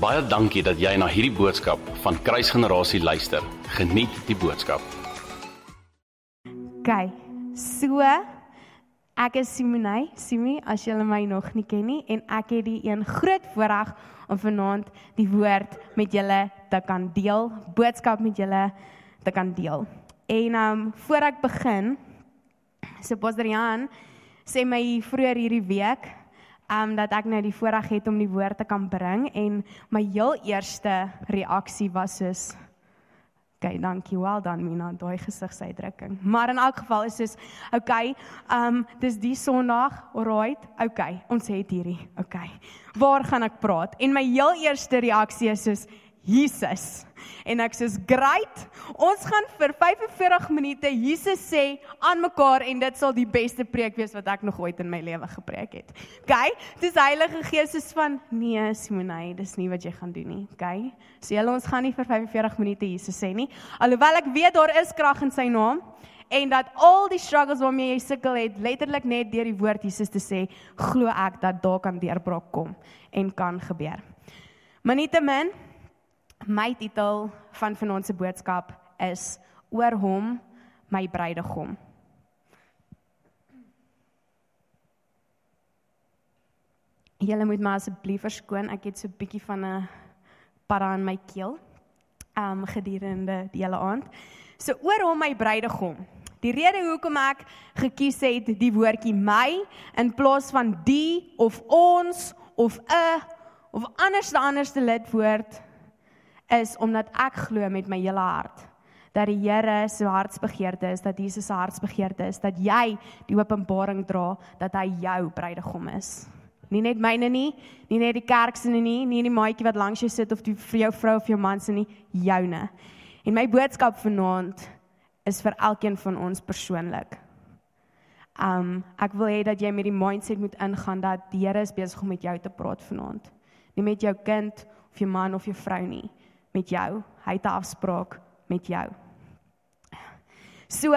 Baie dankie dat jy na hierdie boodskap van Kruisgenerasie luister. Geniet die boodskap. OK. So ek is Simonay, Simi, as julle my nog nie ken nie en ek het die een groot voorreg om vanaand die woord met julle te kan deel, boodskap met julle te kan deel. En um voor ek begin, so Pastor Jan sê my vroeër hierdie week um dat ek nou die voorreg het om die woord te kan bring en my heel eerste reaksie was soos Okay, dankie. Well done Mina, daai gesigsuitdrukking. Maar in elk geval is soos okay, um dis die Sondag, alright. Okay, ons het hierdie. Okay. Waar gaan ek praat? En my heel eerste reaksie is soos Jesus. En ek sê, "Great. Ons gaan vir 45 minute Jesus sê aan mekaar en dit sal die beste preek wees wat ek nog ooit in my lewe gepreek het." OK? Dis Heilige Gees is van, "Nee, Simonay, dis nie wat jy gaan doen nie." OK? So julle ons gaan nie vir 45 minute Jesus sê nie. Alhoewel ek weet daar is krag in sy naam en dat al die struggles waarmee jy sukkel het letterlik net deur die woord Jesus te sê, glo ek dat daar kan deurbraak kom en kan gebeur. Maar nietemin My titel van vanaand se boodskap is oor hom my bruidegom. Julle moet my asseblief verskoon, ek het so 'n bietjie van 'n para in my keel. Um gedurende die hele aand. So oor hom my bruidegom. Die rede hoekom ek gekies het die woordjie my in plaas van die of ons of 'n of anderste anderste lidwoord is omdat ek glo met my hele hart dat die Here se hartsbegeerte is dat Jesus se hartsbegeerte is dat jy die openbaring dra dat hy jou bruidegom is. Nie net myne nie, nie net die kerk se nie, nie die maatjie wat langs jou sit of die vir jou vrou of jou man se nie, joune. En my boodskap vanaand is vir elkeen van ons persoonlik. Um ek wil hê dat jy met die mindset moet ingaan dat die Here is besig om met jou te praat vanaand. Nie met jou kind of jou man of jou vrou nie met jou. Hy het 'n afspraak met jou. So,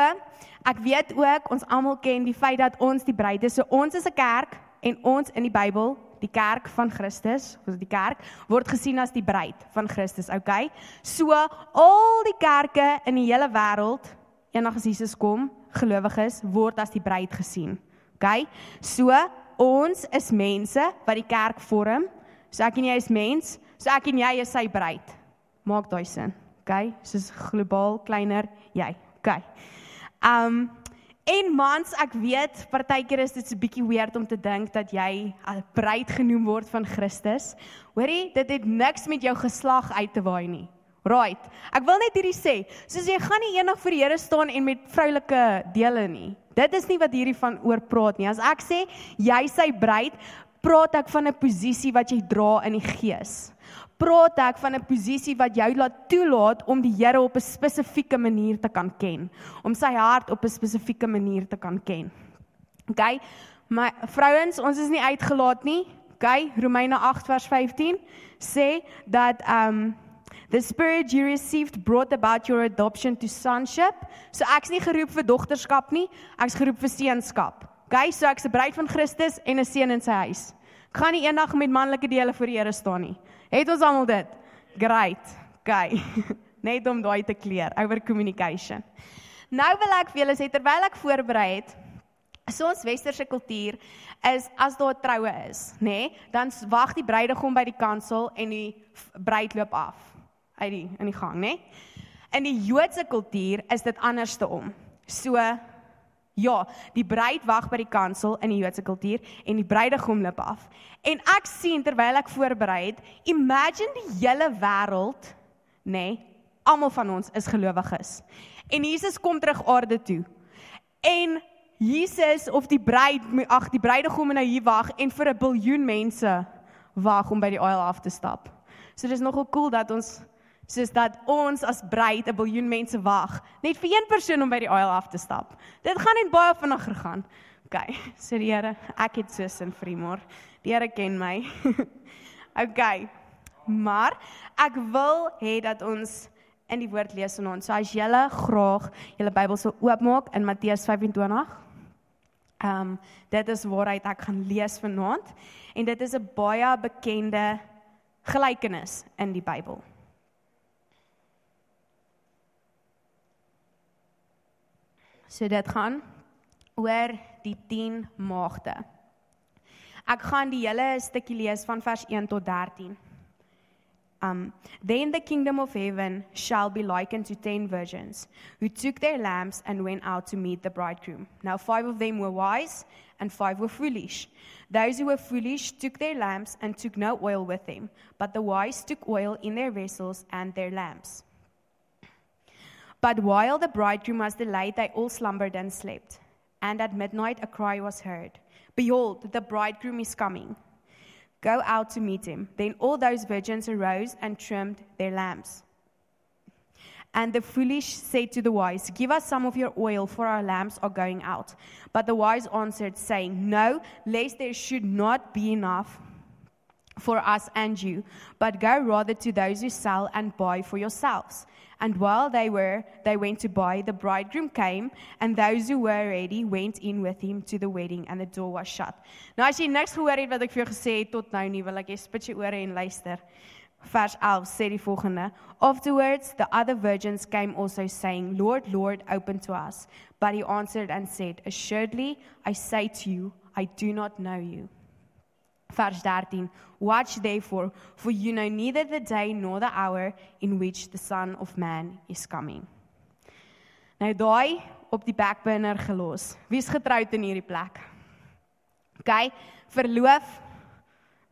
ek weet ook ons almal ken die feit dat ons die bruid is. So ons is 'n kerk en ons in die Bybel, die kerk van Christus, of die kerk word gesien as die bruid van Christus, okay? So al die kerke in die hele wêreld, eendag as Jesus kom, gelowiges word as die bruid gesien. Okay? So ons is mense wat die kerk vorm. So ek en jy is mens, so ek en jy is sy bruid. Maak daai sin. OK? Soos globaal kleiner jy. OK. Um en mans, ek weet partykeer is dit so 'n bietjie weird om te dink dat jy 'n bruid genoem word van Christus. Hoorie, dit het niks met jou geslag uit te waai nie. Right. Ek wil net hierdie sê, soos jy gaan nie eendag vir die Here staan en met vroulike dele nie. Dit is nie wat hierdie van oor praat nie. As ek sê jy sy bruid, praat ek van 'n posisie wat jy dra in die gees praat ek van 'n posisie wat jou laat toelaat om die Here op 'n spesifieke manier te kan ken, om sy hart op 'n spesifieke manier te kan ken. OK? My vrouens, ons is nie uitgelaat nie. OK? Romeine 8 vers 15 sê dat um the spirit you received brought about your adoption to sonship. So ek's nie geroep vir dogterskap nie, ek's geroep vir seunskap. OK? So ek's 'n bruid van Christus en 'n seun in sy huis. Ek gaan nie eendag met manlike dele voor die Here staan nie. Het ons almal dit? Great. Okay. Net om daai te kleer over communication. Nou wil ek vir julle sê terwyl ek voorberei het, so ons westerse kultuur is as daar troue is, nê, nee, dan wag die bruidegom by die kansel en die bruid loop af uit die in die gang, nê? Nee. In die Joodse kultuur is dit andersom. So Ja, die bruid wag by die kansel in die Joodse kultuur en die bruidegom loop af. En ek sien terwyl ek voorberei het, imagine die hele wêreld, nê, nee, almal van ons is gelowiges. En Jesus kom terug aarde toe. En Jesus of die bruid, ag die bruidegom nou hier wag en vir 'n biljoen mense wag om by die aisle af te stap. So dis nogal cool dat ons soos dat ons as bruid 'n biljoen mense wag net vir een persoon om by die aisle af te stap. Dit gaan net baie vinniger gaan. OK, sê die Here, ek het so sin vir môre. Die Here ken my. OK. Maar ek wil hê dat ons in die woord lees vanaand. So as julle graag julle Bybel sou oopmaak in Matteus 25. Ehm um, dit is waaruit ek gaan lees vanaand en dit is 'n baie bekende gelykenis in die Bybel. So dit gaan oor die 10 maagde. Ek gaan die hele stukkie lees van vers 1 tot 13. Um, then the kingdom of heaven shall be likened to ten virgins who took their lamps and went out to meet the bridegroom. Now, five of them were wise and five were foolish. Those who were foolish took their lamps and took no oil with them, but the wise took oil in their vessels and their lamps. But while the bridegroom was delayed, they all slumbered and slept. And at midnight a cry was heard Behold, the bridegroom is coming. Go out to meet him. Then all those virgins arose and trimmed their lamps. And the foolish said to the wise, Give us some of your oil, for our lamps are going out. But the wise answered, saying, No, lest there should not be enough for us and you, but go rather to those who sell and buy for yourselves. And while they were, they went to buy, the bridegroom came, and those who were ready went in with him to the wedding, and the door was shut. Nou as jy niks gehoor het wat ek vir jou gesê het tot nou nie, wil ek jy spit jou ore en luister. Vers 11 sê die volgende: Afterwards the other virgins came also saying, Lord, Lord, open to us. But he answered and said, Assuredly I say to you, I do not know you. Vers 13 Watch therefore for you know neither the day nor the hour in which the son of man is coming. Nou daai op die backburner gelos. Wie's getroud in hierdie plek? OK, verloof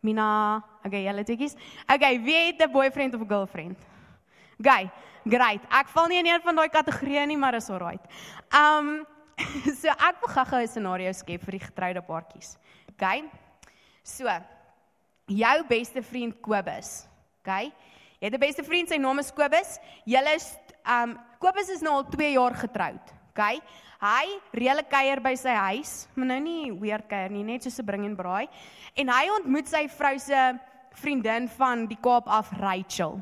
Mina, okay, julle tikkies. Okay, wie het 'n boyfriend of 'n girlfriend? Okay, great. Ek val nie in een van daai kategorieë nie, maar is alright. Um so ek wil gou-gou 'n scenario skep vir die getroude paartjies. Okay? So, jou beste vriend Kobus, okay? Jy het 'n beste vriend, sy naam is Kobus. Julle is um Kobus is nou al 2 jaar getroud, okay? Hy reële kuier by sy huis, maar nou nie weird kuier nie, net soos 'n bring en braai. En hy ontmoet sy vrou se vriendin van die Kaap af, Rachel.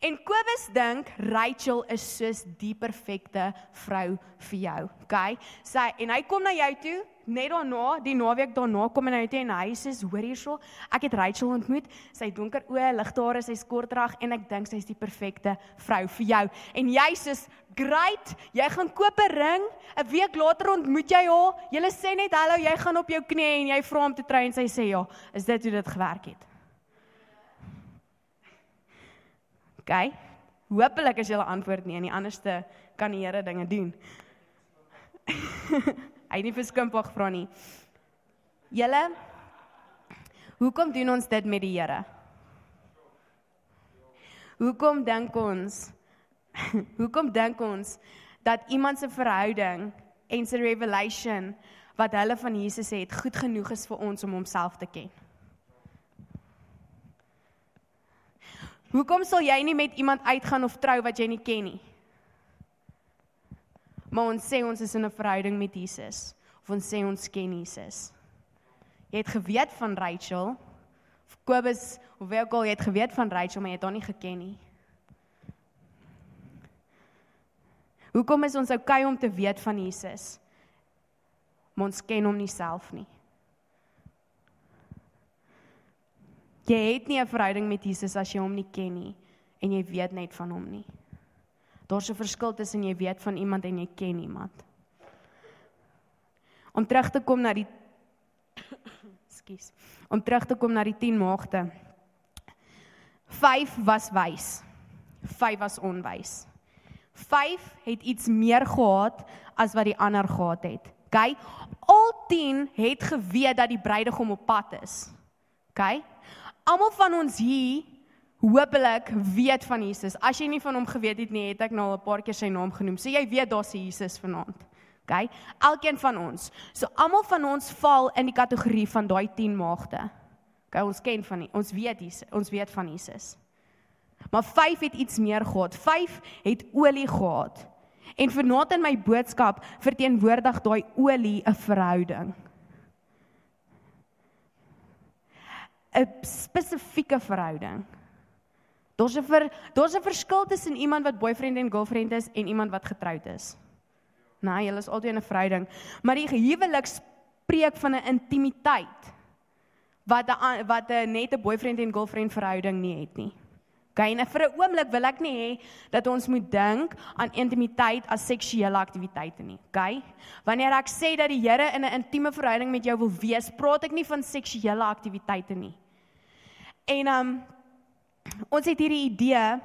En Kobus dink Rachel is soos die perfekte vrou vir jou, okay? Sy en hy kom na jou toe net daarna, die naweek daarna kom hy nou toe en hy sê hoor hierso, ek het Rachel ontmoet. Sy donker oë, ligte hare, sy skortrag en ek dink sy is die perfekte vrou vir jou. En jy sê, "Great, jy gaan koop 'n ring. 'n Week later ontmoet jy haar. Julle sê net hallo, jy gaan op jou knie en jy vra om te trou en sy sê ja. Is dit hoe dit gewerk het? OK. Hoopelik as jy 'n antwoord nee, en die anderste kan die Here dinge doen. Het nie vir skimpig gevra nie. Julle Hoekom doen ons dit met die Here? Hoekom dink ons Hoekom dink ons dat iemand se verhouding en sy revelation wat hulle van Jesus het goed genoeg is vir ons om homself te ken? Hoekom sal jy nie met iemand uitgaan of trou wat jy nie ken nie? Maar ons sê ons is in 'n verhouding met Jesus of ons sê ons ken Jesus. Jy het geweet van Rachel of Kobus of wie ook al jy het geweet van Rachel, maar jy het haar nie geken nie. Hoekom is ons oukei om te weet van Jesus? Maar ons ken hom nie self nie. Jy het nie 'n verhouding met Jesus as jy hom nie ken nie en jy weet net van hom nie. Daar's 'n verskil tussen jy weet van iemand en jy ken iemand. Om terug te kom na die Ekskuus. Om terug te kom na die 10 maagde. 5 was wys. 5 was onwys. 5 het iets meer gehad as wat die ander gehad het. OK? Al 10 het geweet dat die bruidegom op pad is. OK? Almal van ons hier hopelik weet van Jesus. As jy nie van hom geweet het nie, het ek nou al 'n paar keer sy naam genoem. So jy weet daar's 'n Jesus vanaand. OK? Elkeen van ons. So almal van ons val in die kategorie van daai 10 maagde. OK, ons ken van nie. Ons weet Jesus, ons weet van Jesus. Maar 5 het iets meer gehad. 5 het olie gehad. En vanaand in my boodskap verteenwoordig daai olie 'n verhouding. 'n spesifieke verhouding. Daar's 'n ver, daar's 'n verskil tussen iemand wat boyfriend en girlfriend is en iemand wat getroud is. Nee, julle is altyd in 'n verhouding, maar die huwelik spreek van 'n intimiteit wat 'n wat 'n net 'n boyfriend en girlfriend verhouding nie het nie. Okay, en vir 'n oomblik wil ek nie hê dat ons moet dink aan intimiteit as seksuele aktiwiteite nie. Okay? Wanneer ek sê dat die Here in 'n intieme verhouding met jou wil wees, praat ek nie van seksuele aktiwiteite nie. En um ons het hierdie idee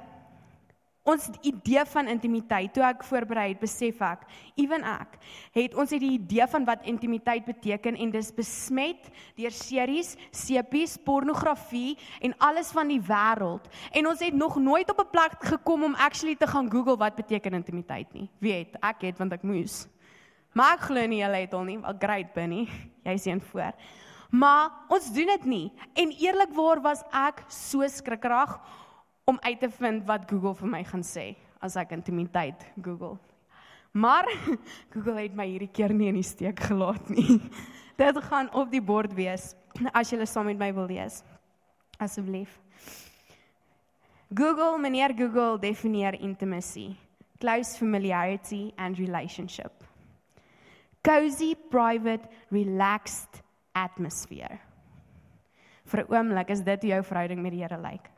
ons idee van intimiteit toe ek voorberei het besef ek ewen ek het ons het die idee van wat intimiteit beteken en dis besmet deur series, sepies, pornografie en alles van die wêreld en ons het nog nooit op 'n plek gekom om actually te gaan Google wat beteken intimiteit nie. Wie het? Ek het want ek moes. Maar ek glo nie julle het al nie. Wel great Benny. Jy's een voor. Maar ons doen dit nie. En eerlikwaar was ek so skrikkerig om uit te vind wat Google vir my gaan sê as ek intimiteit Google. Maar Google het my hierdie keer nie in die steek gelaat nie. Dit gaan op die bord wees as jy saam met my wil lees. Asseblief. Google, meneer Google definieer intimacy, close familiarity and relationship. Cozy, private, relaxed atmosphere. Vir 'n oomblik is dit jou verhouding met die Here lyk.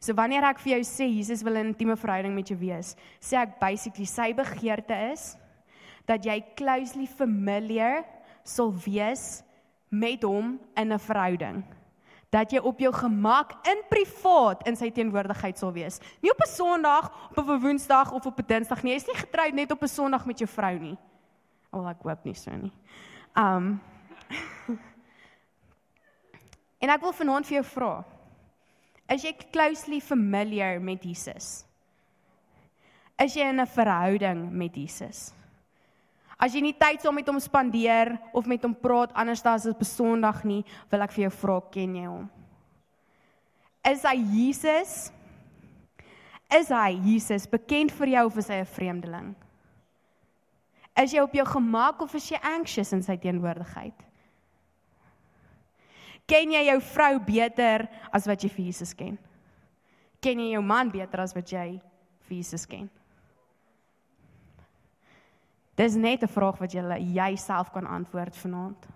So wanneer ek vir jou sê Jesus wil 'n intieme verhouding met jou wees, sê ek basically sy begeerte is dat jy closely familiar sal wees met hom in 'n verhouding. Dat jy op jou gemak in privaat in sy teenwoordigheid sal wees. Nie op 'n Sondag, op 'n Woensdag of op 'n Dinsdag nie. Jy's nie getroud net op 'n Sondag met jou vrou nie. Al ek hoop nie so nie. Um En ek wil vanaand vir jou vra. Is jy closely familiar met Jesus? Is jy in 'n verhouding met Jesus? As jy nie tyd saam met hom spandeer of met hom praat anders as op Sondag nie, wil ek vir jou vra, ken jy hom? Is hy Jesus? Is hy Jesus bekend vir jou of is hy 'n vreemdeling? Is jy op jou gemak of is jy anxious in sy teenwoordigheid? Ken jy jou vrou beter as wat jy vir Jesus ken? Ken jy jou man beter as wat jy vir Jesus ken? Dis net 'n vraag wat jy jouself kan antwoord vanaand.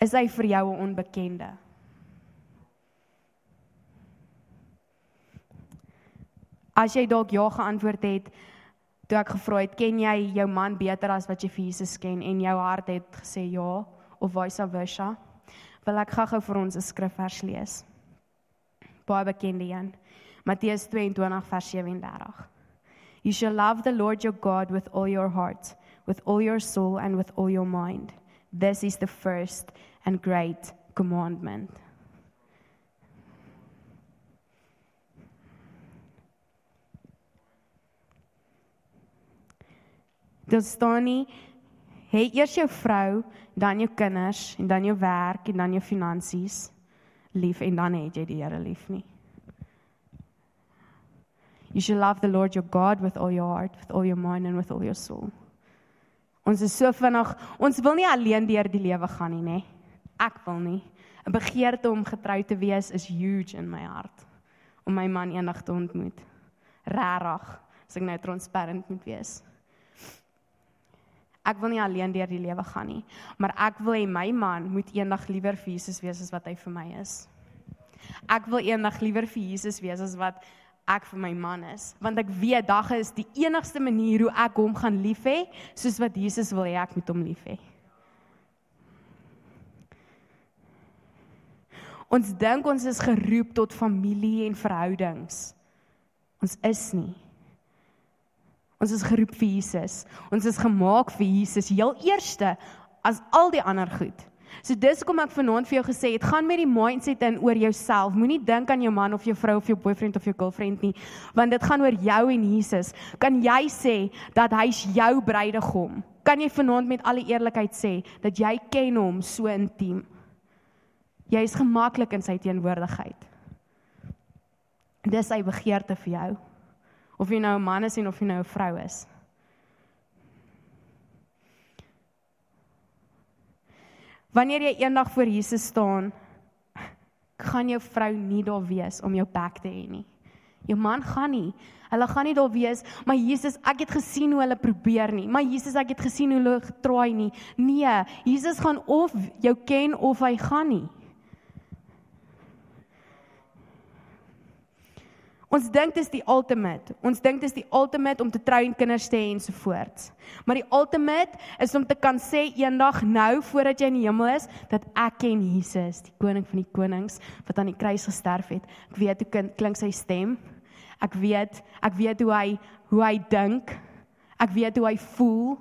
Is hy vir jou 'n onbekende? As jy dalk ja geantwoord het, toe ek gevra het, ken jy jou man beter as wat jy vir Jesus ken en jou hart het gesê ja, of vice versa, wil ek gou-gou vir ons 'n skrifvers lees. Baie bekende een. Matteus 22 vers 37. You shall love the Lord your God with all your heart, with all your soul and with all your mind. This is the first and great commandment. Dit staan nie Hê eers jou vrou, dan jou kinders en dan jou werk en dan jou finansies lief en dan het jy die Here lief nie. You should love the Lord your God with all your heart, with all your mind and with all your soul. Ons is so vinnig, ons wil nie alleen deur die lewe gaan nie, nê? Ek wil nie. 'n Begeerte om getrou te wees is huge in my hart om my man eendag te ontmoet. Regtig, as ek nou transparant moet wees. Ek wil nie alleen deur die lewe gaan nie, maar ek wil hê my man moet eendag liewer vir Jesus wees as wat hy vir my is. Ek wil eendag liewer vir Jesus wees as wat ek vir my man is, want ek weet dag is die enigste manier hoe ek hom gaan lief hê, soos wat Jesus wil hê ek moet hom lief hê. Ons dink ons is geroep tot familie en verhoudings. Ons is nie. Ons is geroep vir Jesus. Ons is gemaak vir Jesus heel eerste as al die ander goed. So dis hoekom ek vanaand vir jou gesê het, gaan met die mindset in oor jouself. Moenie dink aan jou man of jou vrou of jou boyfriend of jou girlfriend nie, want dit gaan oor jou en Jesus. Kan jy sê dat hy's jou bruidegom? Kan jy vanaand met alle eerlikheid sê dat jy ken hom so intiem? Jy is gemaklik in sy teenwoordigheid. Dis sy begeerte vir jou of jy nou 'n man is en of jy nou 'n vrou is. Wanneer jy eendag voor Jesus staan, gaan jou vrou nie daar wees om jou bek te hê nie. Jou man gaan nie. Hulle gaan nie daar wees, maar Jesus, ek het gesien hoe hulle probeer nie. Maar Jesus, ek het gesien hoe hulle getraai nie. Nee, Jesus gaan of jou ken of hy gaan nie. Ons dink dit is die ultimate. Ons dink dit is die ultimate om te trou en kinders te hê en so voort. Maar die ultimate is om te kan sê eendag nou voordat jy in die hemel is dat ek ken Jesus, die koning van die konings wat aan die kruis gesterf het. Ek weet hoe klink sy stem. Ek weet, ek weet hoe hy hoe hy dink. Ek weet hoe hy voel.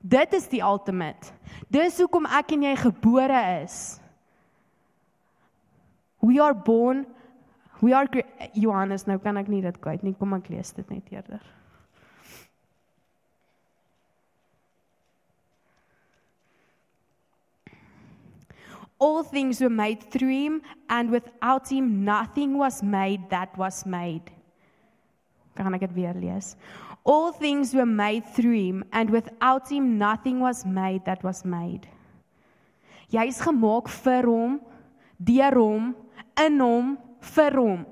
Dit is die ultimate. Dis hoekom ek en jy gebore is. We are born We are Johannes, nou kan ek nie dit kwyt nie. Kom ek lees dit net eerder. All things were made through him and without him nothing was made that was made. Kan ek dit weer lees? All things were made through him and without him nothing was made that was made. Jy's gemaak vir hom, deur hom, in hom vir hom.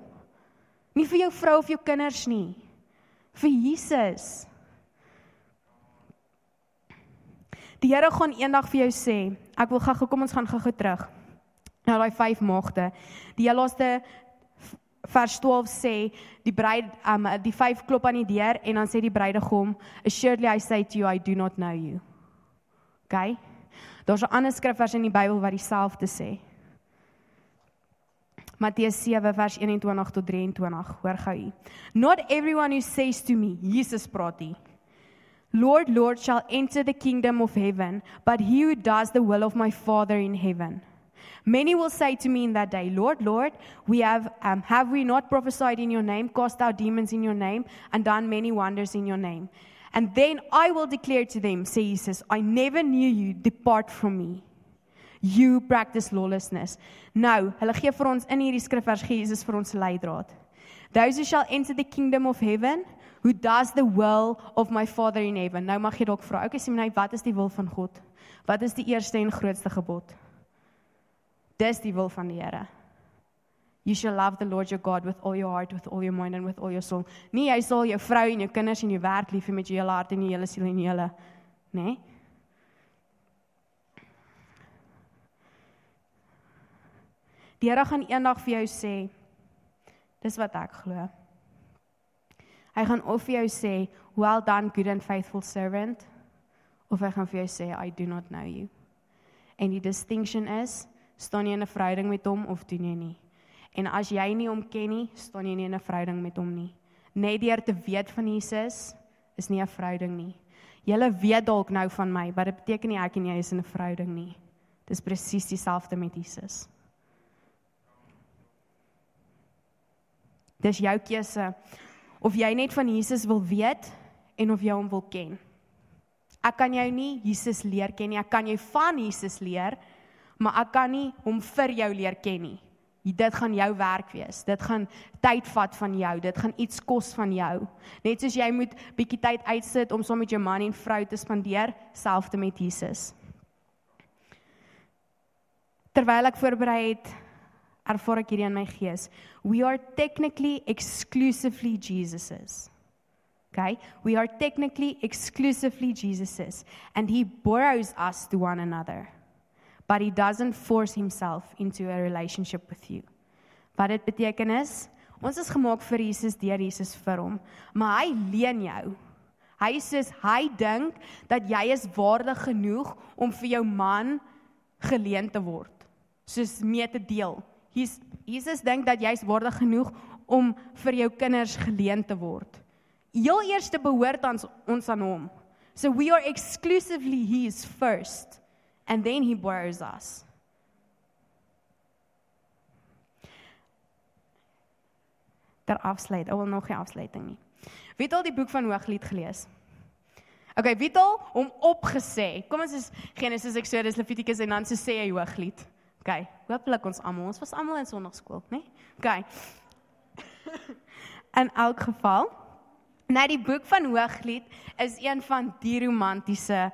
Nie vir jou vrou of jou kinders nie. Vir Jesus. Die Here gaan eendag vir jou sê, ek wil gou kom ons gaan gou-gou terug. Nou daai vyf maagde. Die heel laaste vers 12 sê die bruid um die vyf klop aan die deur en dan sê die bruidegom, "Surely I say to you I do not know you." OK? Daar's 'n ander skrifvers in die Bybel wat dieselfde sê. Matteus 7 vers 21 tot 23. Hoor gou hier. Not everyone who says to me, Jesus praat hier. Lord, Lord shall enter the kingdom of heaven, but he who does the will of my Father in heaven. Many will say to me in that day, Lord, Lord, we have um, have we not prophesied in your name, cast out demons in your name, and done many wonders in your name? And then I will declare to them, says Jesus, I never knew you, depart from me. You practice lawlessness. Nou, hulle gee vir ons in hierdie skrifvers gee Jesus vir ons leidraad. Those who shall enter the kingdom of heaven, who does the will of my Father in heaven. Nou mag jy dalk vra, okay Simonai, wat is die wil van God? Wat is die eerste en grootste gebod? Dis die wil van die Here. You shall love the Lord your God with all your heart, with all your mind and with all your soul. Nie jy sal jou vrou en jou kinders en jou werk lief hê met jou hele hart en jou hele siel en jou hele, nê? Nee? Die Here gaan eendag vir jou sê dis wat ek glo. Hy gaan of vir jou sê well done good and faithful servant of hy gaan vir jou sê I do not know you. En die distinction is staan jy in 'n verhouding met hom of doen jy nie? En as jy nie hom ken nie, staan jy nie in 'n verhouding met hom nie. Net deur te weet van Jesus is nie 'n verhouding nie. Julle weet dalk nou van my, maar dit beteken nie ek en jy is in 'n verhouding nie. Dis presies dieselfde met Jesus. Dis jou keuse of jy net van Jesus wil weet en of jy hom wil ken. Ek kan jou nie Jesus leer ken nie. Ek kan jou van Jesus leer, maar ek kan nie hom vir jou leer ken nie. Dit gaan jou werk wees. Dit gaan tyd vat van jou. Dit gaan iets kos van jou. Net soos jy moet bietjie tyd uitsit om saam met jou man en vrou te spandeer, selfs te met Jesus. Terwyl ek voorberei het, ervaar ek hierdie in my gees. We are technically exclusively Jesus's. Okay? We are technically exclusively Jesus's and he borrows us to one another. But he doesn't force himself into a relationship with you. Wat dit beteken is, ons is gemaak vir Jesus deur Jesus vir hom, maar hy leen jou. Hy sê hy dink dat jy is waardig genoeg om vir jou man geleen te word, soos mee te deel. Jesus Jesus dink dat jy's waardig genoeg om vir jou kinders geleen te word. Heel eerste behoort aan ons aan hom. So we are exclusively his first and then he borrows us. Daar afsluit. Ek wil nog nie afsluiting nie. Wie het al die boek van Hooglied gelees? Okay, wie het al hom opgesê? Kom ons is Genesis, Exodus, Levitikus en dan se sê hy Hooglied. OK, hopelik ons almal, ons was almal in sonnaarskool, né? Nee? OK. in elk geval, nou die boek van Hooglied is een van die romantiese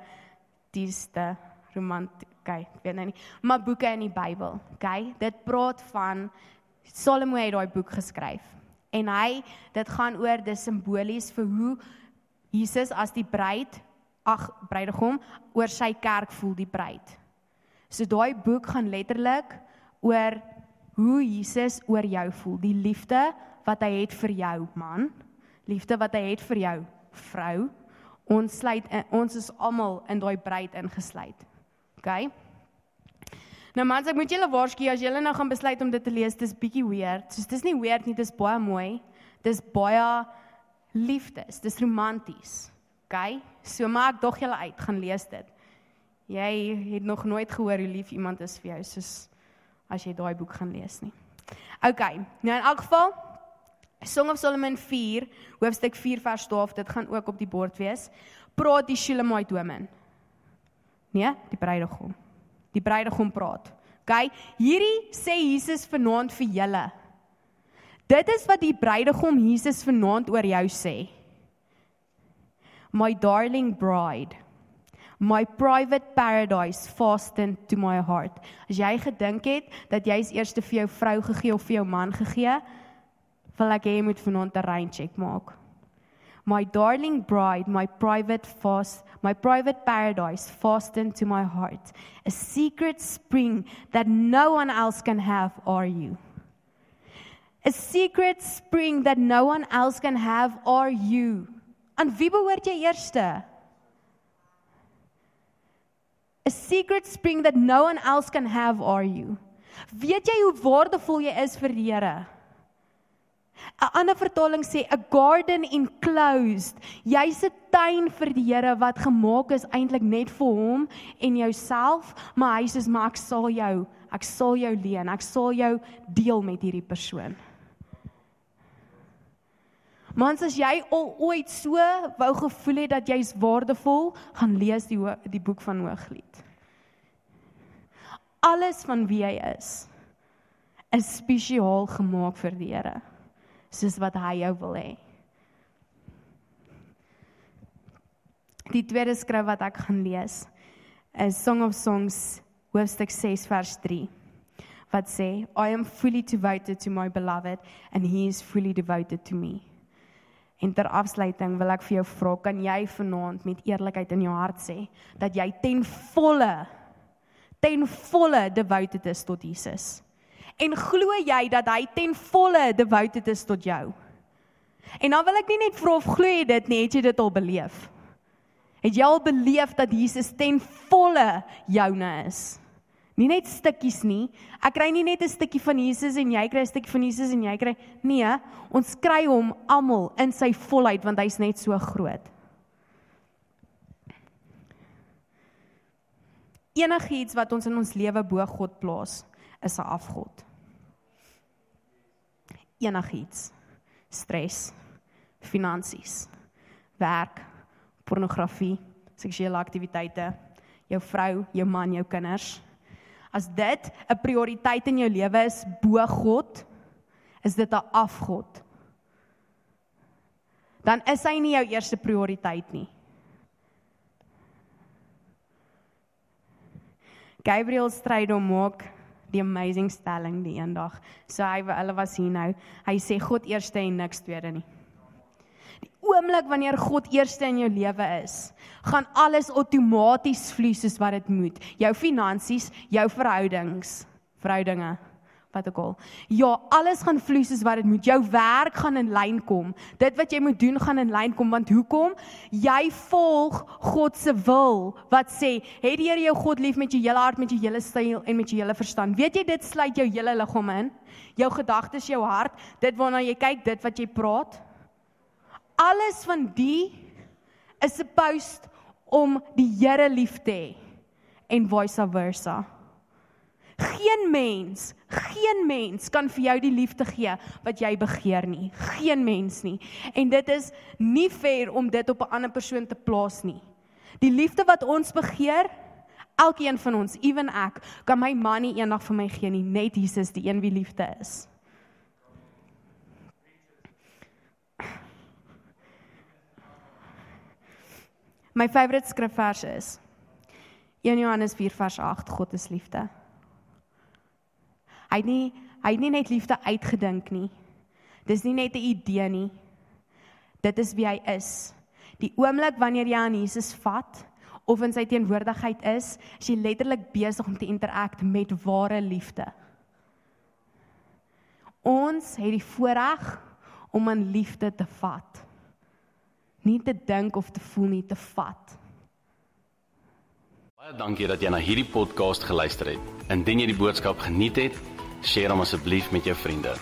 dieste romantiek, okay, ek weet nou nie, maar boeke in die Bybel, OK? Dit praat van Salomo het daai boek geskryf. En hy dit gaan oor dis simbolies vir hoe Jesus as die bruid, ag bruidegom oor sy kerk voel die bruid. So daai boek gaan letterlik oor hoe Jesus oor jou voel, die liefde wat hy het vir jou man, liefde wat hy het vir jou vrou. Ons sluit ons is almal in daai bruid ingesluit. OK? Nou mans, ek moet julle waarsku as julle nou gaan besluit om dit te lees, dis bietjie weird. So dis nie weird nie, dis baie mooi. Dis baie liefdes, dis romanties. OK? So maak dog julle uit, gaan lees dit. Jy het nog nooit gehoor hoe lief iemand is vir jou soos as jy daai boek gaan lees nie. OK. Nou in elk geval Song of Solomon 4, hoofstuk 4 vers 12, dit gaan ook op die bord wees. Praat die Shulamite woman. Nee, die bruidegom. Die bruidegom praat. OK, hierdie sê Jesus vanaand vir julle. Dit is wat die bruidegom Jesus vanaand oor jou sê. My darling bride, my private paradise fastened to my heart. As jy gedink het dat jy eers vir jou vrou gegee of vir jou man gegee, wil ek hê jy moet vanaand 'n rain check maak. My darling bride, my private fast, my private paradise fastened to my heart. A secret spring that no one else can have are you. A secret spring that no one else can have are you. Aan wie behoort jy eerste? A secret spring that no one else can have are you. Weet jy hoe waardevol jy is vir die Here? 'n Ander vertaling sê a garden enclosed. Jy's 'n tuin vir die Here wat gemaak is eintlik net vir hom en jouself, maar hy sê maar ek sal jou, ek sal jou leen, ek sal jou deel met hierdie persoon. Mans as jy al ooit so wou gevoel het dat jy's waardevol, gaan lees die die boek van Hooglied. Alles van wie hy is is spesiaal gemaak vir die Here soos wat hy jou wil hê. Die tweede skrif wat ek gaan lees is Song of Songs hoofstuk 6 vers 3 wat sê I am fully devoted to my beloved and he is fully devoted to me. En ter afsluiting wil ek vir jou vra kan jy vanaand met eerlikheid in jou hart sê dat jy ten volle ten volle devoted is tot Jesus? En glo jy dat hy ten volle devoted is tot jou? En dan wil ek nie net vra of glo jy dit nie, het jy dit al beleef? Het jy al beleef dat Jesus ten volle joune is? Nie net stukkies nie. Ek kry nie net 'n stukkie van Jesus en jy kry 'n stukkie van Jesus en jy kry nee, ons kry hom almal in sy volheid want hy's net so groot. Enigiets wat ons in ons lewe bo God plaas, is 'n afgod. Enigiets. Stres, finansies, werk, pornografie, seksuele aktiwiteite, jou vrou, jou man, jou kinders. As dit 'n prioriteit in jou lewe is bo God, is dit 'n afgod. Dan is hy nie jou eerste prioriteit nie. Gabriel Strydom maak die amazing stelling die eendag. So hy hulle was hier nou. Hy sê God eerste en niks tweede nie. Oomblik wanneer God eerste in jou lewe is, gaan alles outomaties vloei soos wat dit moet. Jou finansies, jou verhoudings, verhoudinge, wat ook al. Ja, alles gaan vloei soos wat dit moet. Jou werk gaan in lyn kom. Dit wat jy moet doen gaan in lyn kom want hoekom? Jy volg God se wil wat sê, "Het die Here jou God lief met jou hele hart, met jou hele siel en met jou hele verstand." Weet jy dit sluit jou hele liggaam in? Jou gedagtes, jou hart, dit waarna jy kyk, dit wat jy praat. Alles van die is supposed om die Here lief te hê en vice versa. Geen mens, geen mens kan vir jou die liefde gee wat jy begeer nie. Geen mens nie. En dit is nie fair om dit op 'n ander persoon te plaas nie. Die liefde wat ons begeer, elkeen van ons, ewen ek, kan my man nie eendag vir my gee nie, net Jesus die een wie liefde is. My favourite skrifvers is 1 Johannes 4 vers 8 God is liefde. Hy het nie hy het nie net liefde uitgedink nie. Dis nie net 'n idee nie. Dit is wie hy is. Die oomblik wanneer jy aan Jesus vat of in sy teenwoordigheid is, is jy letterlik besig om te interact met ware liefde. Ons het die voorreg om aan liefde te vat. Nie te dink of te voel nie, te vat. Baie dankie dat jy na hierdie podcast geluister het. Indien jy die boodskap geniet het, deel hom asseblief met jou vriende.